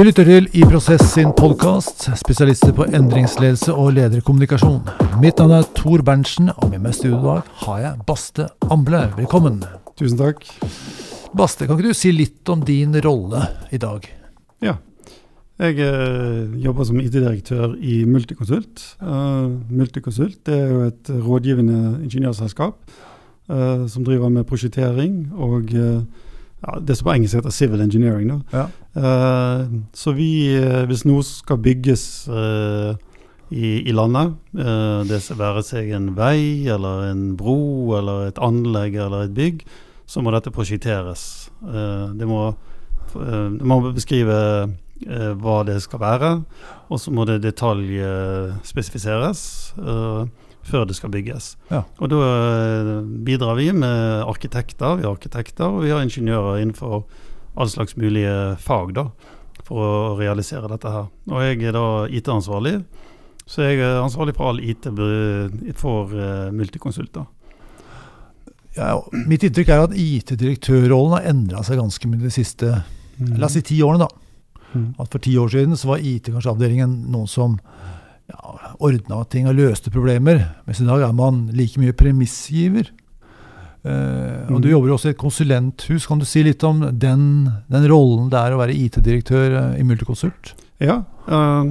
Du lytter til I Prosess sin podkast, spesialister på endringsledelse og lederkommunikasjon. Mitt navn er Tor Berntsen, og med meg i studio i dag har jeg Baste Amble. Velkommen. Tusen takk. Baste, kan ikke du si litt om din rolle i dag? Ja. Jeg eh, jobber som IT-direktør i Multiconsult. Uh, Multiconsult er jo et rådgivende ingeniørselskap uh, som driver med prosjektering og uh, ja, det som på engelsk heter civil engineering. Ja. så vi, hvis noe skal bygges i, i, landet, det skal være seg en vei eller en bro eller et anlegg eller et bygg, så må dette prosjekteres. det må, det må beskrive eh, hva det skal være. Og så må det detaljspesifiseres eh, før det skal bygges. Ja. Og da eh, bidrar vi med arkitekter. Vi har arkitekter, og vi har ingeniører innenfor all slags mulige fag da, for å realisere dette her. Og jeg er da IT-ansvarlig. Så jeg er ansvarlig for all IT for uh, multikonsulter. Ja, mitt inntrykk er at IT-direktørrollen har endra seg ganske mye de siste mm. la oss si ti årene. da. Mm. At For ti år siden så var IT kanskje avdelingen noen som ja, ordna ting og løste problemer. Mens i dag er man like mye premissgiver. Uh, og Du jobber jobber også i et konsulenthus. Kan du si litt om den, den rollen det er å være IT-direktør eh, i Multiconsult? Ja, uh,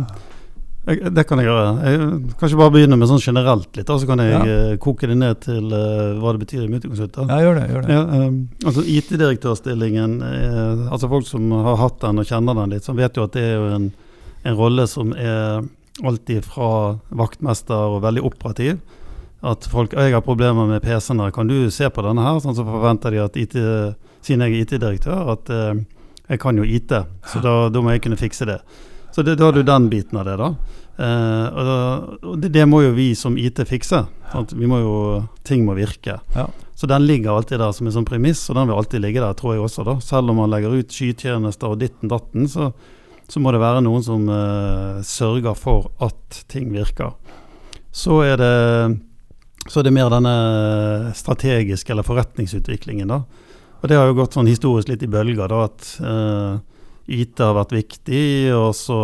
jeg, det kan jeg gjøre. Jeg kan ikke bare begynne med sånn generelt litt, så kan jeg ja. koke det ned til uh, hva det betyr i Multiconsult. Ja, gjør det. Gjør det. Ja, altså IT-direktørstillingen, altså folk som har hatt den og kjenner den litt, så vet jo at det er jo en, en rolle som er alltid fra vaktmester og veldig operativ. At folk jeg har problemer med PC-en, kan du se på denne her? Sånn så forventer de at IT, siden jeg er IT-direktør, at jeg kan jo IT, så da, da må jeg kunne fikse det. Så det, da har du den biten av det, da. Eh, og det, det, må jo vi som IT fikse. Sant? Vi må jo, ting må virke. Ja. Så den ligger alltid der som en sånn premiss, og den vil alltid ligge der, tror jeg også. da. Selv om man legger ut skytjenester og ditten datten, så, så må det være noen som uh, sørger for at ting virker. Så er det så er mer denne strategiske eller forretningsutviklingen, da. Og det har jo gått sånn historisk litt i bølger, da, at uh, IT har vært viktig, og så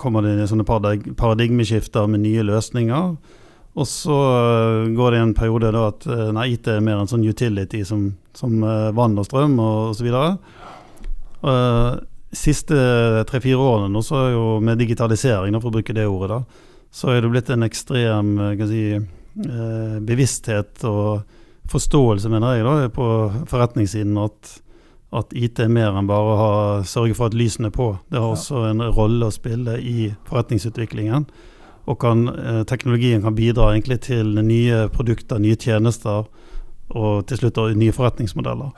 kommer det sånne paradigmeskifter med nye løsninger. Og så eh, går det en periode da at eh, nei, IT er mer en sånn utility som, som vann og strøm og osv. Uh, siste tre-fire årene nå, så er jo med digitalisering, for å bruke det ordet, da, så er det blitt en ekstrem kan si, uh, bevissthet og forståelse, mener jeg, da, på forretningssiden at at IT er mer enn bare å sørge for at lysene er på. Det har også en rolle å spille i forretningsutviklingen. Og kan, eh, teknologien kan bidra egentlig til nye produkter, nye tjenester og til slutt nye forretningsmodeller.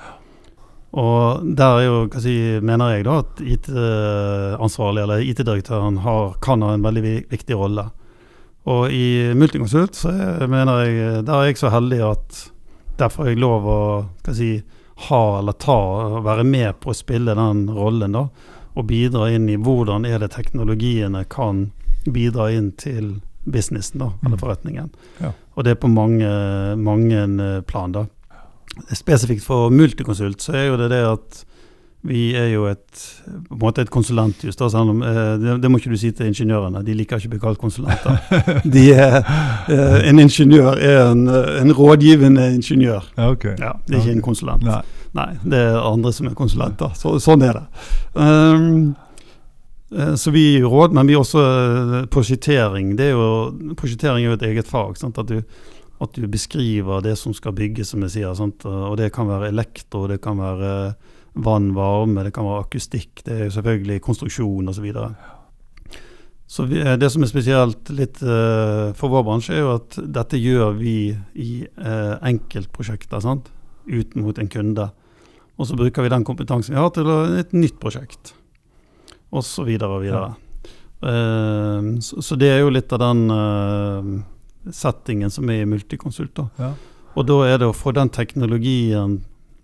Og der er jo, hva si, mener jeg da at IT-ansvarlig eller IT-direktøren kan ha en veldig viktig rolle. Og i Multiconsult så jeg, mener jeg der er jeg så heldig at derfor har jeg lov å hva si, ha eller ta, være med på å spille den rollen. da, Og bidra inn i hvordan er det teknologiene kan bidra inn til businessen, da, eller mm. forretningen. Ja. Og det er på mange, mange eh, plan. da. Spesifikt for Multiconsult så er jo det det at vi er jo et, på en måte et konsulenthus. Eh, det, det, må ikke du si til ingeniørene, de liker ikke å bli kalt konsulenter. De er, eh, en ingeniør er en, en rådgivende ingeniør. Okay. Ja, det er ikke en konsulent. Nei. Nei. det er andre som er konsulenter. Så, sånn er det. Um, så vi gir råd, men vi er også prosjektering. Det er jo, prosjektering er jo et eget fag. Sant? At, du, at du beskriver det som skal bygges, som jeg sier. Sant? Og det kan være elektro, det kan være vann, varme, det kan være akustikk, det er selvfølgelig konstruksjon osv. Så, så vi, eh, det som er spesielt litt uh, for vår bransje, er jo at dette gjør vi i uh, enkeltprosjekter sant? ut mot en kunde. Og så bruker vi den kompetansen vi har til et nytt prosjekt, osv. Og så videre og videre. Uh, så, så, det er jo litt av den settingen som er i Multiconsult. Ja. Og da er det å få den teknologien,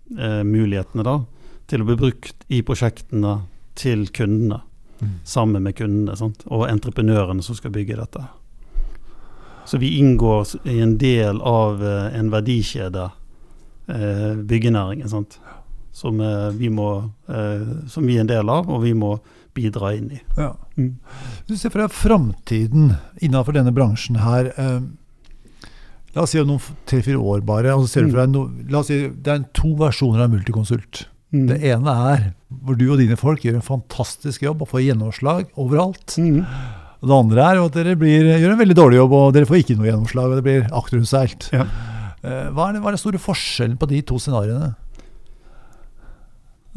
mulighetene, da, til å bli brukt i prosjektene til kundene, mm. sammen med kundene sant? og entreprenørene som skal bygge dette. Så vi inngår i en del av eh, en verdikjede, eh, byggenæringen, sant? Som, eh, vi må, eh, som vi er en del av, og vi må bidra inn i. Ja. Mm. Du ser for deg framtiden innenfor denne bransjen her. Eh, la oss si om noen tre-fire år bare. og så ser du for deg no, la oss si Det er to versjoner av Multiconsult. Mm. Det ene er hvor du og dine folk gjør en fantastisk jobb og får gjennomslag overalt. Mm. Og det andre er at dere blir, gjør en veldig dårlig jobb, og dere får ikke noe gjennomslag. og Det blir akterutseilt. Ja. Eh, Hva, er det- hva er den store forskjellen på de to scenarioene?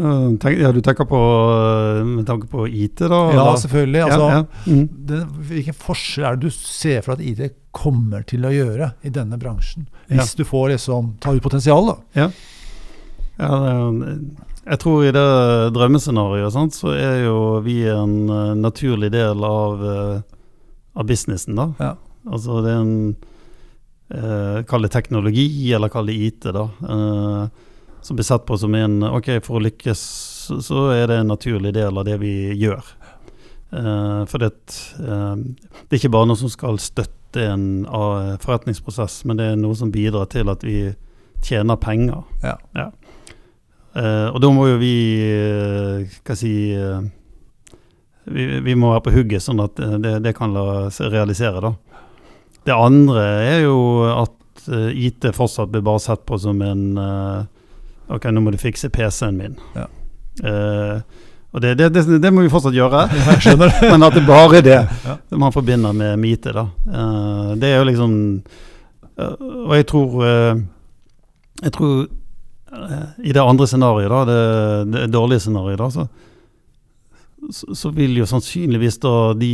Eh, tenk, ja, du tenker på eh, med tanke på IT, da? Ja, eller? selvfølgelig. Altså, ja. Mm. det, hvilken forskjell er det du ser for at IT kommer til å gjøre i denne bransjen? Ja. Hvis du får liksom, ta ut potensial, da. Ja, er- jeg tror i det drømmescenarioet sant, så er jo vi en eh, naturlig del av, av businessen, da. Ja. Altså det er en eh, Kall det teknologi, eller kall det IT, da. eh, som blir sett på som en Ok, for å lykkes så, er det en naturlig del av det vi gjør. Uh, for det, uh, det er ikke bare noe som skal støtte en uh, forretningsprosess, men det er noe som bidrar til at vi tjener penger. Ja. Eh, og da må jo vi Hva si vi, vi må være på hugget, sånn at det, det kan la seg realisere. da. Det andre er jo at IT fortsatt blir bare sett på som en Ok, nå må du fikse PC-en min. Ja. Uh, og det, det, det, det må vi fortsatt gjøre. Det. Men at det bare er det Ja. man forbinder med meetet da. Uh, det er jo liksom uh, Og jeg tror Jeg tror i det andre scenarioet, da, det, dårlige scenarioet, da, så, så, så vil jo sannsynligvis da de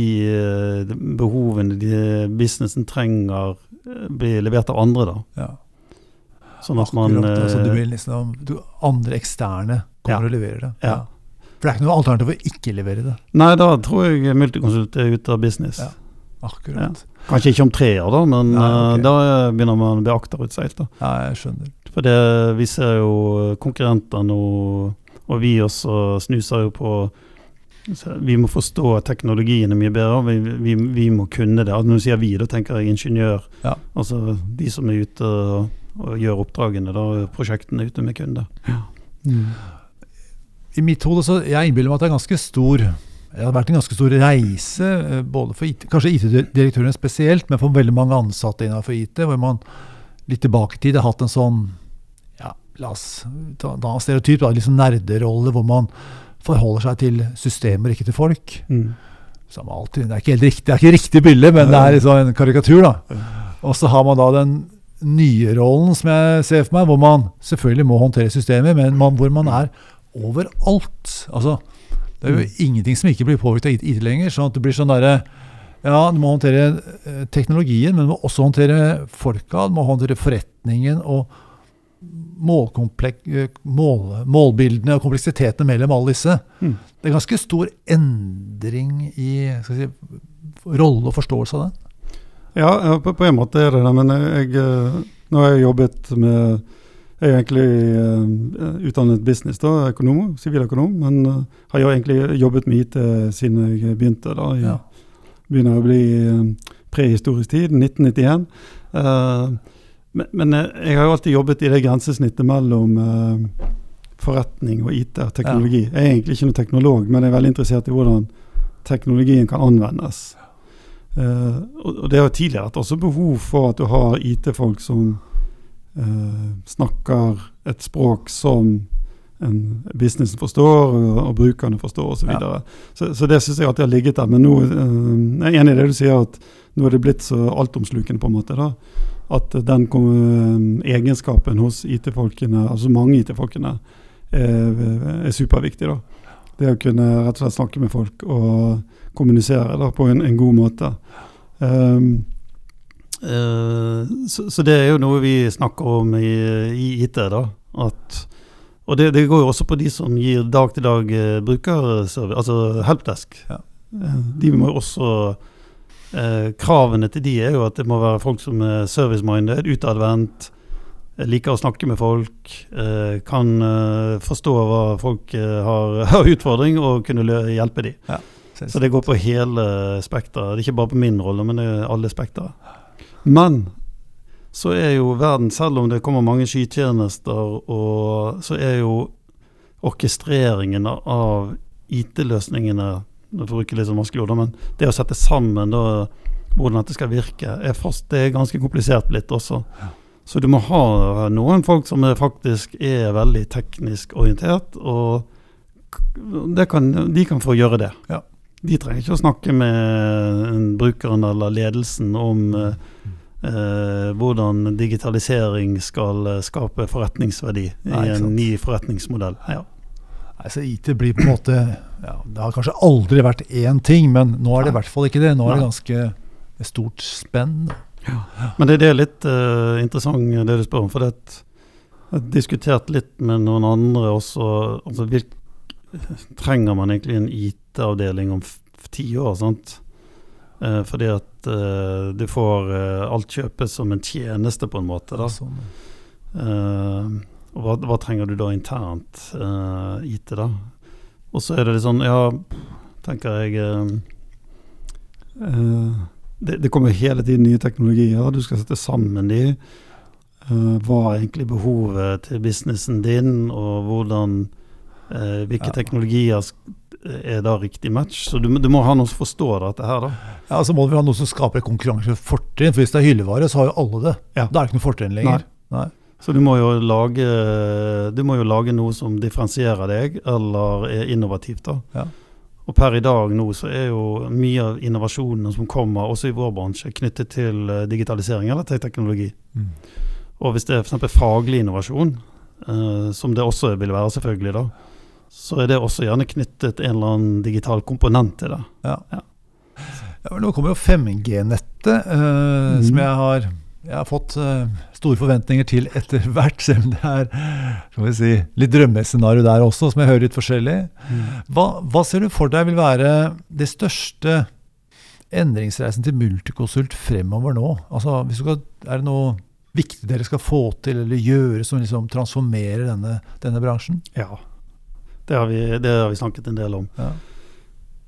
de behovene de businessen trenger, bli levert av andre, da. Ja. Sånn at man Akkurat, altså, du eh, vil liksom, du, andre eksterne kommer Ja. og leverer det. Ja. For det er ikke noe alternativ å ikke levere det. Nei, da tror jeg Multiconsult er ute av business. Ja. Akkurat. Kanskje ikke om tre år, da, men Nei, okay. eh, da begynner man å bli akterutseilt. Ja, jeg skjønner. For det, vi ser jo konkurrenter nå, og vi også snuser jo på så Vi må forstå teknologiene mye bedre. Vi, vi, vi må kunne det. Altså, når du sier vi, da tenker jeg ingeniør. Ja. Altså de som er ute og, og gjør oppdragene, da, prosjektene ute med kunder. Mm. I mitt hode så Jeg innbiller meg at det er ganske stor det har vært en ganske stor reise, eh, både for IT, kanskje IT-direktørene spesielt, men for veldig mange ansatte innenfor IT, hvor man litt tilbake i tid har hatt en sånn ja, la oss ta ta stereotyp, da, liksom nerderolle, hvor man forholder seg til systemer, ikke til folk. Mm. Som alltid, det er ikke helt riktig, det er ikke riktig bilde, men det er liksom en karikatur. da. Og så har man da den nye rollen som jeg ser for meg, hvor man selvfølgelig må håndtere systemer, men man, hvor man er overalt. Altså, det er jo ingenting som ikke blir påvirket av IT lenger. sånn at det blir sånn derre Ja, du må håndtere eh, teknologien, men du må også håndtere folka. Du må håndtere forretningen og mål, målbildene og kompleksitetene mellom alle disse. Mm. Det er ganske stor endring i si, rolle og forståelse av den. Ja, på, på en måte er det det, men jeg, jeg, nå har jeg jobbet med Jeg er egentlig uh, utdannet business, da, økonom, siviløkonom, men uh, har jo egentlig jobbet med IT siden jeg begynte. da, i, Ja. Begynner å bli uh, prehistorisk tid, 1991. Eh, men, men eh, jeg har jo alltid jobbet i det grensesnittet mellom uh, forretning og IT og teknologi. Jeg er egentlig ikke noen teknolog, men jeg er veldig interessert i hvordan teknologien kan anvendes. Uh, og, det har tidligere vært også behov for at du har IT-folk som uh, snakker et språk som en businessen forstår, og, og brukerne forstår osv. Så, videre. så Så det syns jeg alltid har ligget der. Men nå uh, jeg er enig i det du sier, at nå er det blitt så altomslukende, på en måte. da, At den kom, eh, egenskapen hos IT-folkene, altså mange IT-folkene, er, er superviktig. da. Det å kunne rett og slett snakke med folk og kommunisere da, på en, en god måte. Um, uh, så, så det er jo noe vi snakker om i, i IT. da, at og det, det går jo også på de som gir dag-til-dag eh, brukerservice, altså helpdesk. Ja. Eh, De må jo også eh, Kravene til de er jo at det må være folk som er service-minded, utadvendt, liker å snakke med folk, eh, kan eh, forstå hva folk eh, har, av utfordring, og kunne hjelpe dem. Så det går på hele spekteret. Det er ikke bare på min rolle, men det er alle spekter. Men så er jo verden, selv om det kommer mange skytjenester, og så er jo orkestreringen av IT-løsningene å bruke litt sånn vanskelige ord, men det å sette sammen da, hvordan dette skal virke, er, fast, det er ganske komplisert blitt også. Så du må ha noen folk som er faktisk er veldig teknisk orientert, og kan, de kan få gjøre det. Ja. De trenger ikke å snakke med brukeren eller ledelsen om eh, eh, hvordan digitalisering skal eh, skape forretningsverdi i en ny forretningsmodell. Ja. Nei, så IT blir på en måte ja, Det har kanskje aldri vært én ting, men nå er det i hvert fall ikke det. Nå er det ganske stort spenn. Men det, det er litt uh, interessant det du spør om. For det at jeg har diskutert litt med noen andre også. Altså, hvilk, trenger man egentlig en IT-avdeling om ti år? sant? Uh, fordi at uh, du får alt kjøpes som en tjeneste, på en måte. da. Sånn. Eh, og hva, hva trenger du da internt uh, IT, da? Og så er det litt sånn, ja, tenker jeg eh, eh, det, det kommer hele tiden nye teknologier, du skal sette sammen de. Uh, hva er egentlig behovet til businessen din, og hvordan uh, Hvilke Ja. teknologier er da riktig match? Så du, du må ha noen som forstår dette her, da. Ja, så må vi ha noe som skaper konkurransefortrinn. For hvis det er hyllevare, så har jo alle det. Ja. Da er det ikke noe fortrinn lenger. Nei. Nei. Så du må lage Du må jo lage noe som differensierer deg, eller er innovativt. da. Ja. Og per i dag nå så er jo mye av innovasjonene som kommer, også i vår bransje, knyttet til eh, digitalisering eller til teknologi. Mm. Og hvis det er f.eks. faglig innovasjon, eh, som det også vil være selvfølgelig, da, så er det også gjerne knyttet en eller annen digital komponent til det. Ja. Ja. Ja, nå kommer jo 5G-nettet, eh, mm. som jeg har, jeg har fått eh, store forventninger til etter hvert, selv om det er skal vi si, litt drømmescenario der også, som jeg hører litt forskjellig. Hva, hva ser du for deg vil være det største endringsreisen til Multiconsult fremover nå? Altså, hvis du skal, er det noe viktig dere skal få til eller gjøre som liksom transformerer denne, denne bransjen? Ja. Det har, vi, det har vi snakket en del om. Ja.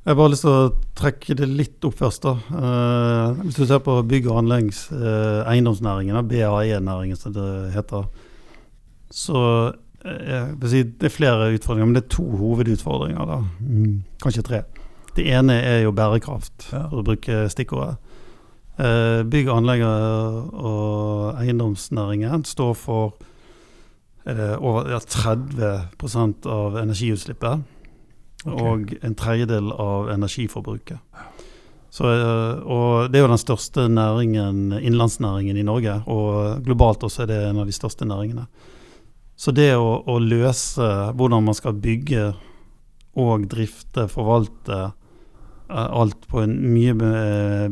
Jeg har bare lyst til å trekke det litt opp først. da. Eh, hvis du ser på bygg- og anleggs eh, eiendomsnæringen, BAE-næringen som det heter, så eh, det er flere utfordringer, men det er to hovedutfordringer. da. Mm, kanskje tre. Det ene er jo bærekraft, Ja. for å bruke stikkordet. Eh, bygg- og anlegg og eiendomsnæringen står for eh, over ja, 30% av energiutslippet. Ok. Og en tredjedel av energiforbruket. Så, eh, og det er jo den største næringen, innenlandsnæringen i Norge, og globalt også er det en av de største næringene. Så det å, å løse hvordan man skal bygge og drifte, forvalte eh, alt på en mye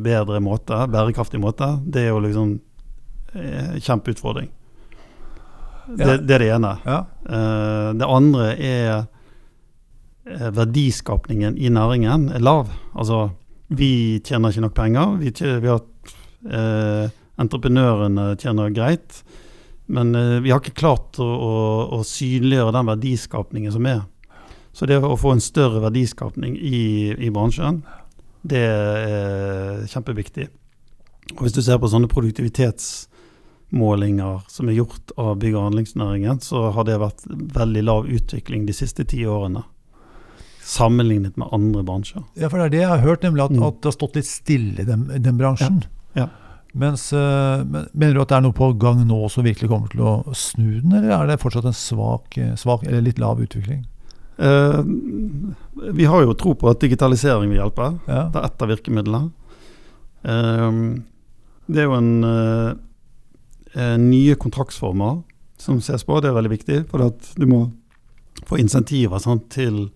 bedre måte, bærekraftig måte, det er jo liksom eh, kjempeutfordring. Det, det er det ene. Ja. Eh, det andre er eh, verdiskapningen i næringen er lav. Altså, vi tjener ikke nok penger. Vi, tjener, vi har, eh, entreprenørene tjener greit. Men eh, vi har ikke klart å, å, å synliggjøre den verdiskapningen som er. Så det å få en større verdiskapning i, i bransjen, det er kjempeviktig. Og hvis du ser på sånne produktivitetsmålinger som er gjort av bygg- og anleggsnæringen, så har det vært veldig lav utvikling de siste ti årene. Sammenlignet med andre bransjer. Ja, for det er det jeg har hørt, nemlig at, Mm. at det har stått litt stille i den, den bransjen. Ja. Mens, eh, men, mener du at det er noe på gang nå som virkelig kommer til å snu den, eller er det fortsatt en svak, eh, svak eller litt lav utvikling? Eh, vi har jo tro på at digitalisering vil hjelpe. Ja. Det er ett av virkemidlene. Eh, det er jo en eh, eh, nye kontraktsformer som ses på, det er veldig viktig. For at du må få insentiver sant, til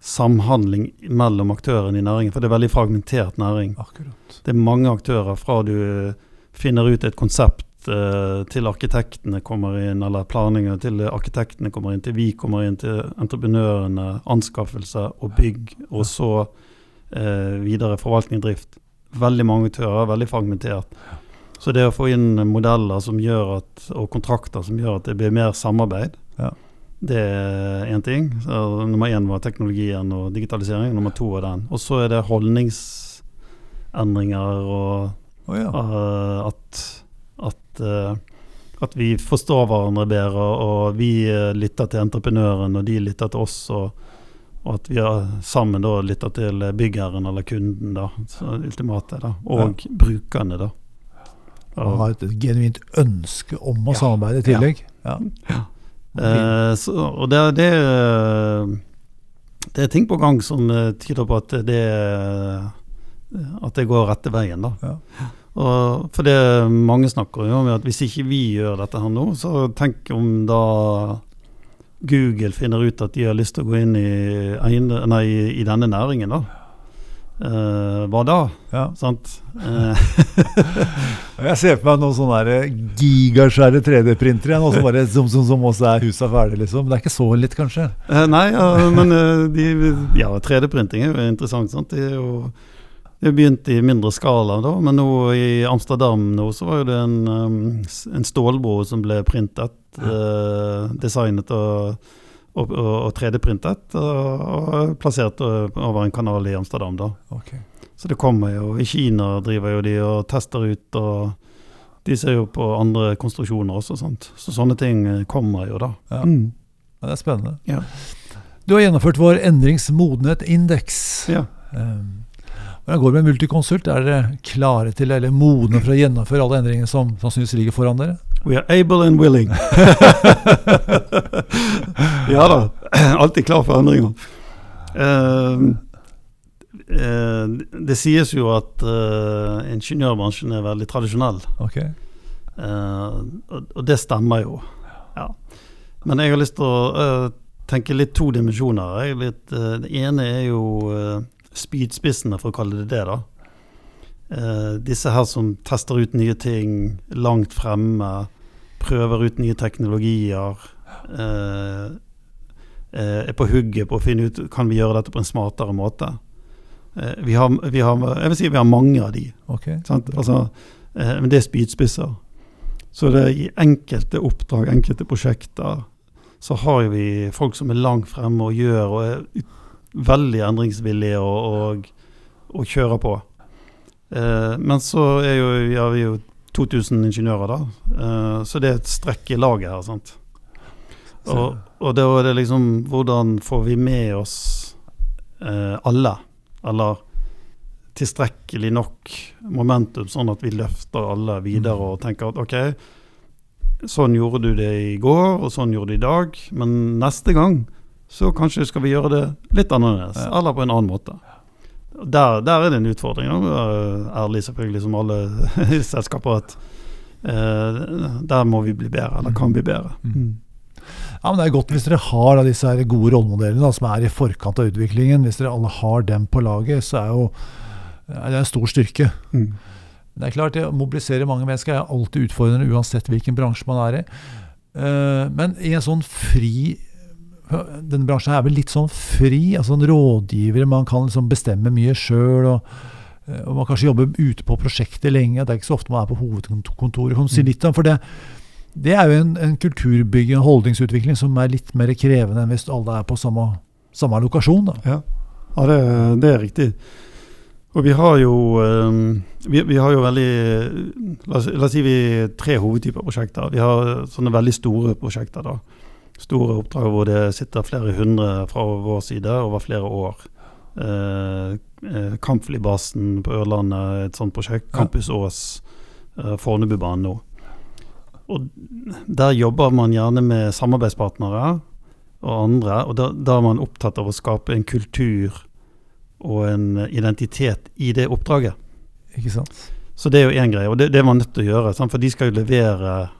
samhandling mellom aktørene i næringen. For det er veldig fragmentert næring. Akkurat. Det er mange aktører fra du finner ut et konsept eh, til arkitektene kommer inn, eller planleggere til arkitektene kommer inn, til vi kommer inn, til entreprenørene, anskaffelse og bygg, og så eh, videre forvaltning og drift. Veldig mange aktører, veldig fragmentert. Så det å få inn modeller som gjør at, og kontrakter som gjør at det blir mer samarbeid, Ja. Det er én ting. Så nummer én var teknologien og digitalisering. Nummer to er den. Og så er det holdningsendringer og oh, ja. uh, at, at, uh, at vi forstår hverandre bedre, og vi eh, lytter til entreprenøren, og de lytter til oss. Og, Og at vi sammen da lytter til byggherren eller kunden, da, så ultimate, da, og ja. brukerne, da. Og har et genuint ønske om å ja. samarbeide i tillegg. Ja. ja. Eh, så, og det, det, det, er ting på gang som tyder på at det, at det går rette veien, da. Ja. Og for det mange snakker jo om at hvis ikke vi gjør dette her nå, så tenk om da Google finner ut at de har lyst til å gå inn i, nei, i denne næringen, da. Uh, hva da? Ja. Sant? Uh. jeg ser på meg noen sånne gigasvære 3D-printere som, som, som, som, også er husa ferdig, liksom. Det er ikke så litt, kanskje? Uh, nei, men de, ja, 3D-printing er jo interessant. sant? Det er jo det begynte i mindre skala, da, men nå i Amsterdam nå så var det en, um, en stålbro som ble printet, eh, designet og, og, og, og 3D-printet, og, og, plassert over en kanal i Amsterdam. da. Okay. Så det kommer jo I Kina driver jo de og tester ut, og de ser jo på andre konstruksjoner også. sant? Så sånne ting kommer jo, da. Ja, mm. ja Det er spennende. Ja. Du har gjennomført vår endringsmodenhet-indeks. Ja. Um, hvordan går det med Multiconsult? Er dere klare til, eller modne for å gjennomføre alle endringene som sannsynligvis ligger foran dere? We are able and willing. ja da. Alltid klar for endringer. Uh, uh, det sies jo at uh, ingeniørbransjen er veldig tradisjonell. Okay. Og, og, det stemmer jo. Ja. Men jeg har lyst til å tenke litt to dimensjoner. Litt, det ene er jo spydspissene, for å kalle det det. da. Eh, disse her som tester ut nye ting langt fremme, prøver ut nye teknologier. Eh, eh, er på hugget på å finne ut kan vi gjøre dette på en smartere måte. Eh, vi, har, vi, har, jeg vil si vi har mange av de. Okay. Altså, eh, men det er spydspisser. Så det i enkelte oppdrag, enkelte prosjekter, så har vi folk som er langt fremme og gjør og er veldig endringsvillige og, og, og kjører på. Eh, men så er jo, ja, vi jo 2000 ingeniører, da. Eh, så det er et strekk i laget her. sant? Og, og da er det liksom Hvordan får vi med oss eh, alle? Eller tilstrekkelig nok momentum, sånn at vi løfter alle videre mm. og tenker at OK, sånn gjorde du det i går, og sånn gjorde du det i dag, men neste gang så kanskje skal vi gjøre det litt annerledes, eller på en annen måte. Der, der er det en utfordring. Ærlig selvfølgelig, som alle selskaper, at eh, der må vi bli bedre, eller kan bli bedre. Mm. mm. Ja, men Det er godt hvis dere har da, disse gode rollemodellene da, som er i forkant av utviklingen. Hvis dere alle har dem på laget, så er jo er det en stor styrke. Mm. Det er klart, Å mobilisere mange mennesker er alltid utfordrende, uansett hvilken bransje man er i. Uh, men i en sånn fri denne bransjen er vel litt sånn fri. altså en Rådgivere, man kan liksom bestemme mye sjøl. Og, eh, og, man kanskje jobber ute på prosjekter lenge. Det er ikke så ofte man er på hovedkontoret. Kan du si mm. litt om, for det, det er jo en, en kulturbygging, og holdningsutvikling, som er litt mer krevende enn hvis alle er på samme, samme lokasjon. Da. Ja, ja det, det, er riktig. Og vi har jo um, vi, vi, har jo veldig la oss, la oss si vi tre hovedtyper prosjekter. Vi har sånne veldig store prosjekter. da store oppdrag hvor det sitter flere hundre fra vår side over flere år. Eh, eh Kampflybasen på Ørlandet, et sånt prosjekt. Campus Ås, eh, Fornebubanen nå. Og Der jobber man gjerne med samarbeidspartnere og andre, og da, da er man opptatt av å skape en kultur og en identitet i det oppdraget. Ikke sant? Så det er jo én greie, og det, det er man nødt til å gjøre. Sant? For de skal jo levere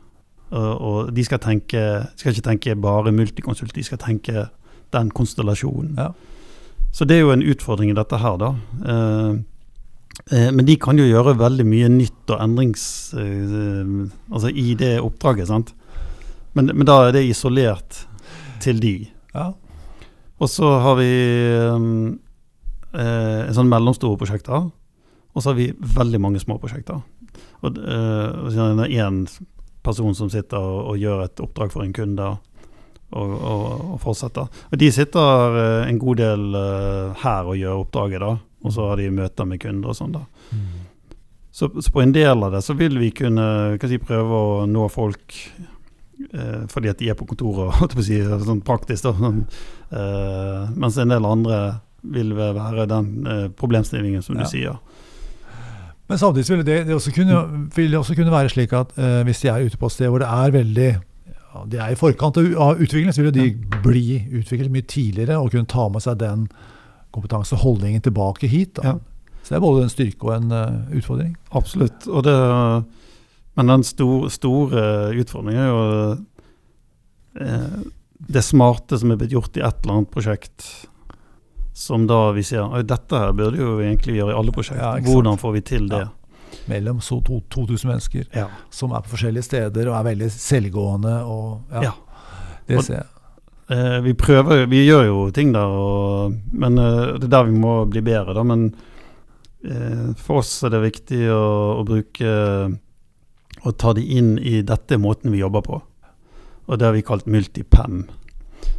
og de skal, tenke, skal ikke tenke bare multikonsult, de skal tenke den konstellasjonen. Ja. Så det er jo en utfordring i dette her, da. Eh, eh, men de kan jo gjøre veldig mye nytt og endrings... Eh, altså i det oppdraget, sant. Men, men, da er det isolert til de. Ja. Og så har vi en sånn mellomstore prosjekter. Og så har vi veldig mange små prosjekter. Og uh, en person som sitter og, og, gjør et oppdrag for en kunde og, og, og fortsetter. Og de sitter uh, en god del uh, her og gjør oppdraget, da. Og så har de møter med kunder og sånn, da. Mm. Så, så, på en del av det så vil vi kunne si, prøve å nå folk eh, fordi at de er på kontoret, si, sånn praktisk. da. Sånn, eh, mens en del andre vil være den eh, problemstillingen som Ja. du sier. Men samtidig vil det, det også kunne, vil det også kunne være slik at eh, hvis de er ute på et sted hvor det er veldig ja, De er i forkant av utviklingen, så vil jo de bli utviklet mye tidligere og kunne ta med seg den kompetanse og holdningen tilbake hit. Ja. Så det er både en styrke og en uh, utfordring. Absolutt. Og det, men den store, store utfordringen er jo eh, det smarte som er blitt gjort i et eller annet prosjekt. Som da vi sier «Oi, dette her burde jo vi egentlig gjøre i alle prosjekter. Ja. Hvordan får vi til det? Mellom så to, 2000 mennesker Ja. som er på forskjellige steder og er veldig selvgående. Og, ja, Ja. Det Og- ser jeg. Eh, vi prøver vi gjør jo ting der, og, men eh, det er der vi må bli bedre. Da, men eh, for oss er det viktig å, å bruke Å ta de inn i dette måten vi jobber på. Og det har vi kalt multipam,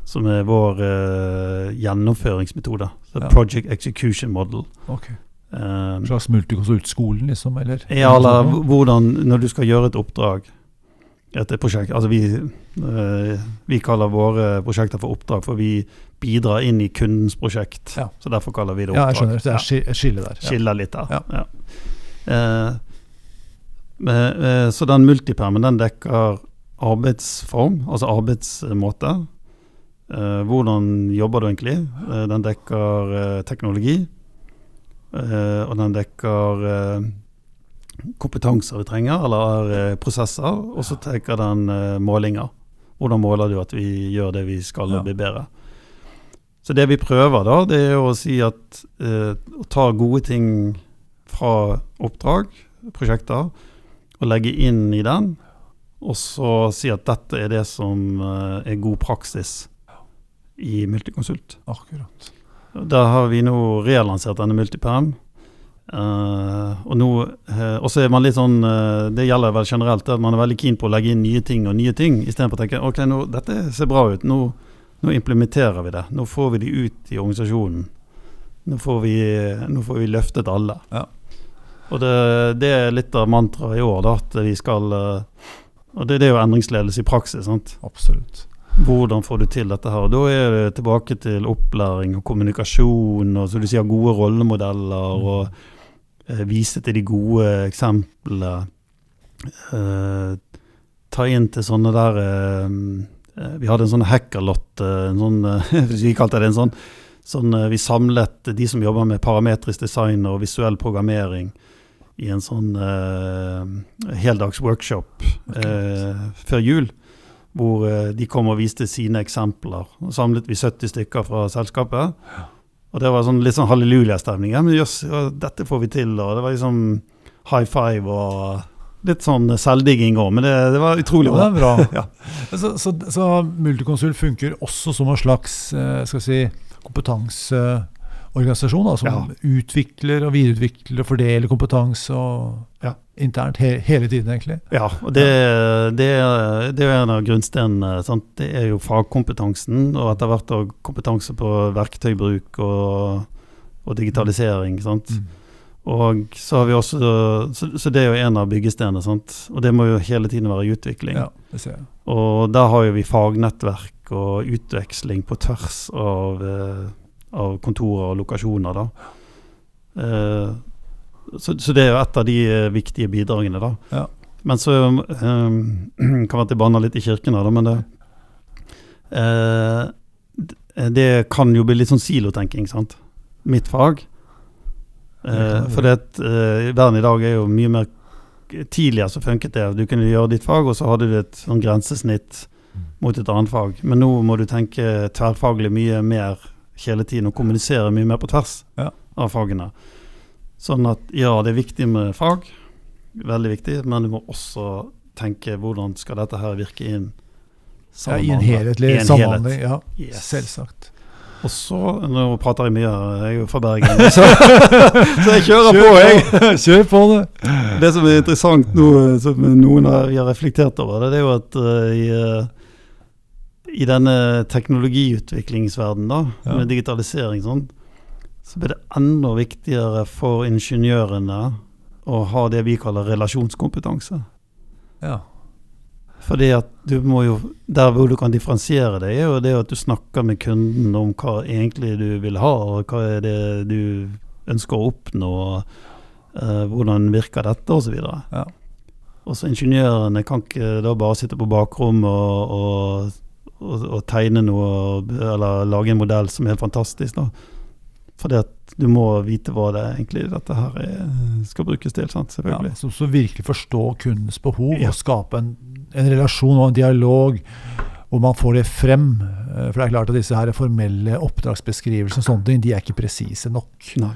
som er vår uh, gjennomføringsmetode. Ja. Project Execution Model. Okay. Um, slags multikonsultskolen, liksom? Eller? ja, eller hvordan Når du skal gjøre et oppdrag, et prosjekt Altså vi, uh, vi kaller våre prosjekter for oppdrag, for vi bidrar inn i kundens prosjekt. Ja. Så derfor kaller vi det Ja, oppdrag. jeg skjønner. Så det er skille der. Ja. Skiller litt der. Ja. Ja. Men, eh, så den multipermen den dekker arbeidsform, altså arbeidsmåte. Eh, hvordan jobber du egentlig? Eh, den dekker eh, teknologi. Og den dekker kompetanser vi trenger, eller prosesser. Og så dekker den målinger. Hvordan måler du at vi gjør det vi skal Ja. bli bedre? Så det vi prøver da, det er å si at eh, å ta gode ting fra oppdrag, prosjekter, og legge inn i den. Og så si at dette er det som eh, er god praksis i Multiconsult. Akkurat. Da har vi nå relansert denne Multiperm. Uh, og nå eh, Og så er man litt sånn uh, Det gjelder vel generelt at man er veldig keen på å legge inn nye ting og nye ting, istedenfor å tenke ok, nå, dette ser bra ut. Nå, nå implementerer vi det. Nå får vi de ut i organisasjonen. Nå får vi, nå får vi løftet alle. Ja. Og det, det er litt av mantraet i år, da, at vi skal Og det, det er jo endringsledelse i praksis. sant? Absolutt. Hvordan får du til dette her? Da er det tilbake til opplæring og kommunikasjon og som du sier, gode rollemodeller. Mm. og eh, Vise til de gode eksemplene. Eh, ta inn til sånne der eh, eh, Vi hadde en sånn hackerlott, eh, en sånn, eh, vi kalte det en sånn, sånn Vi samlet de som jobber med parametrisk design og visuell programmering i en sånn heldags workshop før jul hvor eh, de kom og viste sine eksempler. Og samlet vi 70 stykker fra selskapet. Og det var sånn, litt sånn hallelujastemning. Ja, men jøss, dette får vi til. Og det var liksom high five og litt sånn selvdigging òg. Men det, det var utrolig Ja, det bra. er bra. Ja. så, så, så Multiconsult funker også som en slags eh, skal si, si, kompetanseorganisasjon? Da, som Ja. utvikler og videreutvikler og fordeler kompetanse og, Ja. internt he, hele tiden, egentlig? Ja, og det, det, det er en av grunnstenene. Det er jo fagkompetansen, og etter hvert òg kompetanse på verktøybruk og, og digitalisering. Sant? Mm. Og så har vi også Så, så det er jo en av byggestenene. Sant? Og det må jo hele tiden være i utvikling. Ja, det ser jeg. Og der har jo vi fagnettverk og utveksling på tvers av, eh, av kontorer og lokasjoner, da. Eh, så, så det er jo et av de eh, viktige bidragene, da. Ja. Men så eh, kan være at jeg banner litt i kirken her, da, men det eh, Det kan jo bli litt sånn silotenking, sant. Mitt fag. Eh, for det, eh, verden i dag er jo mye mer Tidligere så funket det. Du kunne gjøre ditt fag, og så hadde du et sånn grensesnitt mot et annet fag. Men nå må du tenke tverrfaglig mye mer hele tiden og kommuniserer mye mer på tvers Ja. av fagene. Sånn at ja, det er viktig med fag, veldig viktig, men du må også tenke hvordan skal dette her virke inn Ja, I en helhetlig en samhandling. Ja, Yes. selvsagt. Og så, nå prater jeg mye, jeg er jo fra Bergen, så, så jeg kjører på, jeg. Kjør på det! Det som er interessant nå, som noen har, har reflektert over, det, det er jo at uh, i, eh, i denne teknologiutviklingsverdenen, da, Ja. med digitalisering sånn, så blir det enda viktigere for ingeniørene å ha det vi kaller relasjonskompetanse. Ja. Fordi at du må jo Der hvor du kan differensiere det, er jo det at du snakker med kunden om hva egentlig du vil ha, og hva er det du ønsker å oppnå, uh, hvordan virker dette, osv. Ja. Også ingeniørene kan ikke da bare sitte på bakrommet og, og, og, å tegne noe, eller lage en modell som er helt fantastisk. da. Fordi at du må vite hva det egentlig dette her er, skal brukes til. sant, selvfølgelig. Ja, så, så, virkelig forstå kundens behov ja. og skape en, en, relasjon og en dialog hvor man får det frem. Eh, for det er klart at disse her formelle oppdragsbeskrivelsene og sånne ting, de er ikke presise nok. Nei.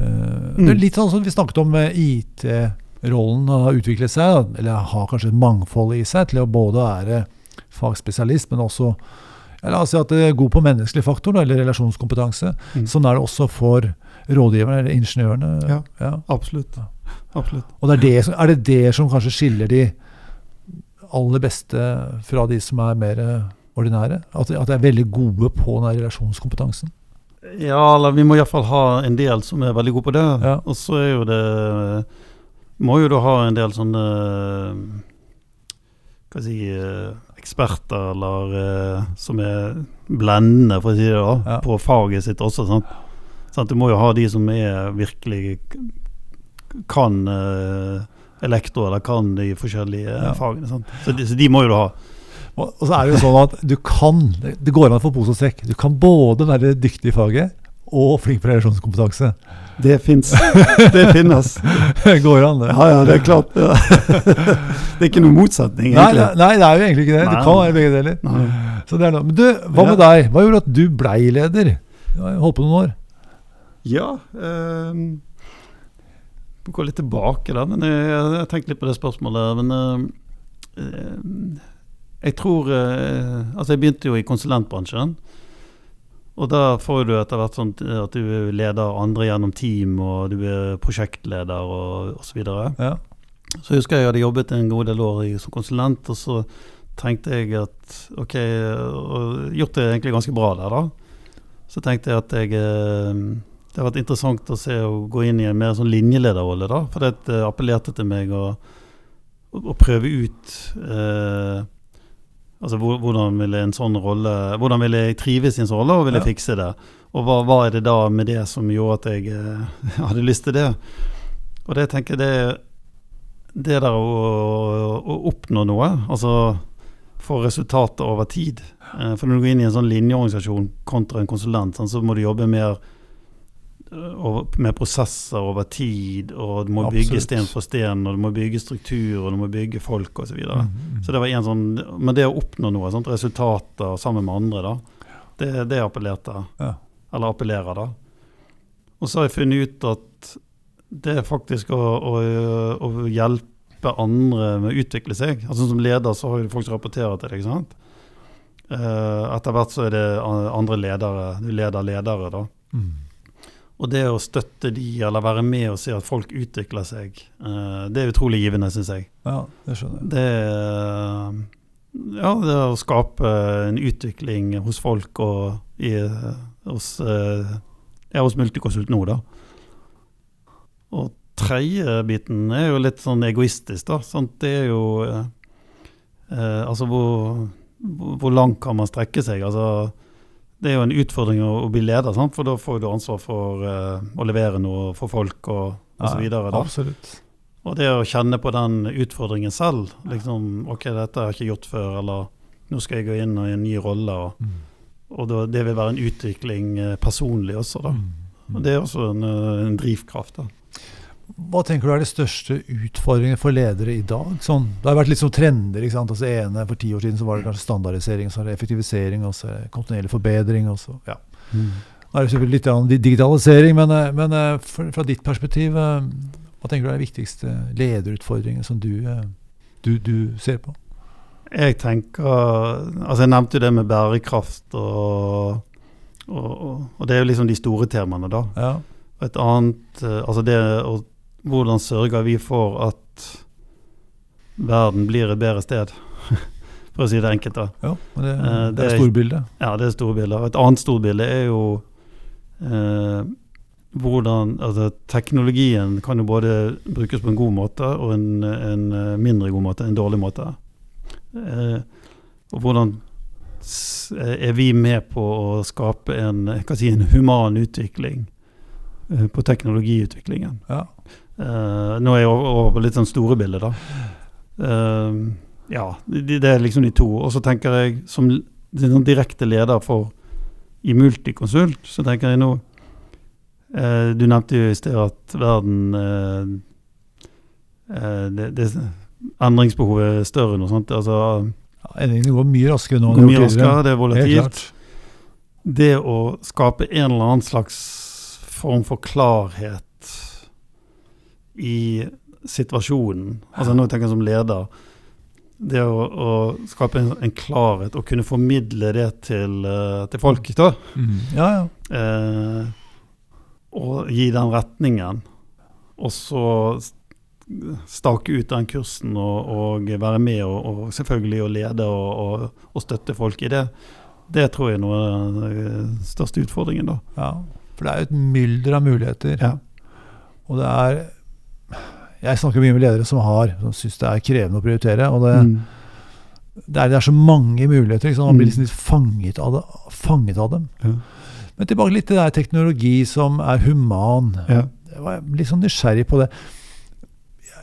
Uh, mm. Det er litt sånn som vi snakket om IT-rollen har utviklet seg, eller har kanskje et mangfold i seg, til å både være fagspesialist, men også La oss si at det er god på menneskelig faktor, eller relasjonskompetanse. Mm. Sånn er det også for rådgiverne eller ingeniørene. Ja, ja. Absolutt. absolutt. Og det er, det, er, det det som kanskje skiller de aller beste fra de som er mer ordinære? At, at de er veldig gode på den relasjonskompetansen? Ja, eller vi må iallfall ha en del som er veldig gode på det. Ja. Og så er jo det Må jo da ha en del sånne Hva skal jeg si eksperter eller eh, som er blendende, for å si det da, ja. på faget sitt også. Sant? Sant? Du må jo ha de som er virkelig kan eh, elektro, eller kan de forskjellige ja. fagene. Så de, så de, må jo du ha. Og, så er det jo sånn at du kan, det går an å få pose og sekk. Du kan både være dyktig i faget og flink på relasjonskompetanse. Det fins. Det finnes. Går an, det. Ja, ja, det er klart. Ja. Det er ikke noen motsetning, egentlig. Nei, nei, det er jo egentlig ikke det. Nei, det kan være begge deler. Så det er noe. Men du, hva med deg? Hva gjorde at du blei leder? Du har holdt på noen år. Ja eh, Gå litt tilbake, da. Men jeg, jeg tenkte litt på det spørsmålet. Men eh, jeg tror eh, Altså, jeg begynte jo i konsulentbransjen. Og da får du etter hvert sånn at du leder andre gjennom team, og du er prosjektleder og osv. Så, ja. så jeg husker jeg hadde jobbet en god del år som konsulent, og så tenkte jeg at ok, og gjort det egentlig ganske bra der, da. Så tenkte jeg at jeg eh, Det har vært interessant å se å gå inn i en mer sånn linjelederrolle, da. For det appellerte til meg å, å prøve ut eh, Altså Hvordan ville en sånn rolle Hvordan ville jeg trives i en sånn rolle, og ville jeg fikse det? Og hva, hva, er det da med det som gjorde at jeg eh, hadde lyst til det? Og det tenker jeg det, det der å, å, oppnå noe, altså få resultater over tid eh, For når du går inn i en sånn linjeorganisasjon kontra en konsulent, sånn, så må du jobbe mer med prosesser over tid, og du må Absolutt. bygge sten for sten, og du må bygge struktur, og du må bygge folk osv. Så, videre. mm, så det var en sånn Men det å oppnå noe, sånt, resultater sammen med andre, da, det, det appellerte. Ja. Eller appellerer, da. Og så har jeg funnet ut at det er faktisk å, å, å hjelpe andre med å utvikle seg. Altså Som leder så har jo folk som rapporterer til deg. ikke sant? Uh, etter hvert så er det andre ledere. Du leder ledere, da. Mm. Og det å støtte de, eller være med og se at folk utvikler seg, uh, det er utrolig givende, syns jeg. Ja, det skjønner jeg. Det, ja, det å skape en utvikling hos folk og i, hos, uh, ja, hos Multiconsult nå, da. Og tredje biten er jo litt sånn egoistisk, da. Sant? Det er jo uh, Altså, hvor, hvor langt kan man strekke seg? Altså det er jo en utfordring å, bli leder, sant? for da får du ansvar for uh, å levere noe for folk og osv. Ja, absolutt. Og det å kjenne på den utfordringen selv, liksom OK, dette har jeg ikke gjort før, eller nå skal jeg gå inn i en ny rolle, og, mm. og da, det vil være en utvikling uh, personlig også, da. Mm. Og det er også en, uh, en drivkraft. da. Hva tenker du er de største utfordringene for ledere i dag? Sånn, det har vært litt sånn trender. ikke sant? Altså ene For ti år siden så var det kanskje standardisering, så er det effektivisering, og så er kontinuerlig forbedring. og så, ja. Mm. Nå er det selvfølgelig litt digitalisering, men, eh, men eh, fra ditt perspektiv, eh, hva tenker du er de viktigste lederutfordringene som du, du, du, ser på? Jeg tenker Altså, jeg nevnte jo det med bærekraft, og, og, og det er jo liksom de store temaene, da. Ja. Et annet Altså det å hvordan sørger vi for at verden blir et bedre sted? for å si det enkelt. da. Ja, det, det, er, det er storbildet. Ja, det er storbildet. Et annet storbilde er jo eh, hvordan altså, Teknologien kan jo både brukes på en god måte og en, en, mindre god måte, en dårlig måte. Eh, og hvordan er vi med på å skape en, si, en human utvikling på teknologiutviklingen. Ja. Uh, nå er jeg over på litt sånn store bilder, da. Uh, ja, det, det, er liksom de to. Og så tenker jeg, som direkte leder for i Multiconsult, så tenker jeg nå Du nevnte jo i sted at verden det, det, Endringsbehovet er større nå. Sant? Altså Endringene går mye raskere nå. Går mye raskere, det er volatilt. Det å skape en eller annen slags form for klarhet i situasjonen, altså nå tenker jeg som leder Det å, å skape en, en, klarhet og kunne formidle det til, uh, til folk, da. Mm. Ja, ja. Eh, og gi den retningen. Og så stake ut den kursen og, og være med og, og, selvfølgelig å lede og, og, støtte folk i det, det tror jeg er noe av den største utfordringen. da. Ja, for det er jo et mylder av muligheter. Ja. Og det er Jeg snakker mye med ledere som har, som syns det er krevende å prioritere. og det, mm. det, er, det er, så mange muligheter. Liksom, man blir mm. liksom litt fanget av, det, fanget av dem. Ja. Men tilbake litt til det der teknologi som er human. Ja. Jeg var litt sånn nysgjerrig på det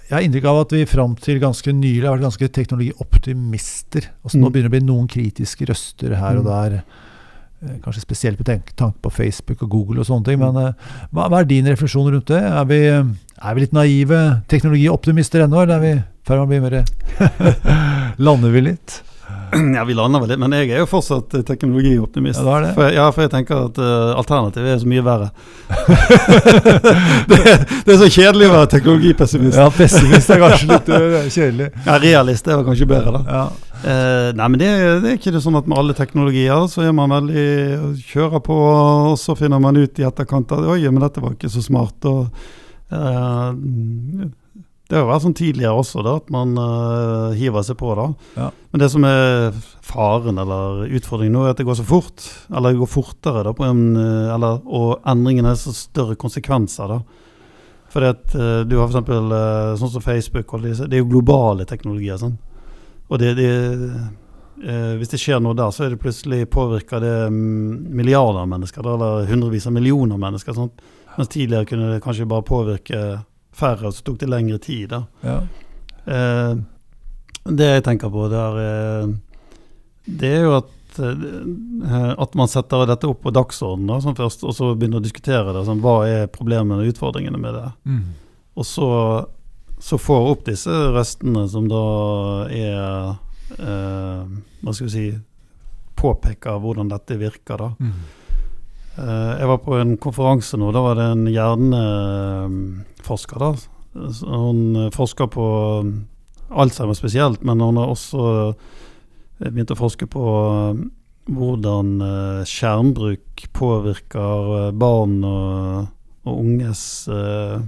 jeg har inntrykk av at vi fram til ganske nylig har vært ganske teknologioptimister. Altså, mm. Nå begynner det å bli noen kritiske røster her og mm. der. Eh, kanskje spesielt med tanke på Facebook og Google og sånne ting. Men uh, hva, hva, er din refleksjon rundt det? Er vi, er vi litt naive teknologioptimister ennå, eller er vi i ferd med å bli mer Lander vi litt? Ja, vi lander vel litt, men jeg er jo fortsatt teknologioptimist. Ja, det. For, ja, for jeg tenker at uh, alternativet er så mye verre. det, det, er så kjedelig å være teknologipessimist. Ja, pessimist er kanskje litt uh, kjedelig. Ja, Realist er kanskje bedre, da. Ja. Uh, nei, men det, det, er ikke det sånn at med alle teknologier så er man veldig kjører på, og så finner man ut i etterkant at oi, men dette var ikke så smart. og det har jo vært sånn tidligere også, da, at man uh, hiver seg på. da. Ja. Men det som er faren eller utfordringen nå, er at det går så fort. Eller det går fortere, da, en, uh, eller, og endringene har så større konsekvenser. da. Fordi at uh, du har f.eks. Uh, sånn som Facebook, og det, det er jo globale teknologier. sånn. Og det, det hvis det skjer noe der, så er det plutselig påvirker det mm, milliarder av mennesker, da, eller hundrevis av millioner av mennesker. sånn. Mens tidligere kunne det kanskje bare påvirke færre, så tok det lengre tid. da. Ja. Eh, det jeg tenker på, det er, eh, det er jo at, eh, at man setter dette opp på dagsordenen sånn først, og så begynner å diskutere det. Sånn, hva er problemene og utfordringene med det? Mm. Og så, så får opp disse røstene som da er eh, Hva skal vi si Påpeker hvordan dette virker, da. Mm. Eh, jeg var på en konferanse nå. Da var det en hjerneforsker. da. Hun eh, forsker på um, Alzheimer spesielt, men hun har også eh, begynt å forske på hvordan skjermbruk påvirker barn og, og unges uh,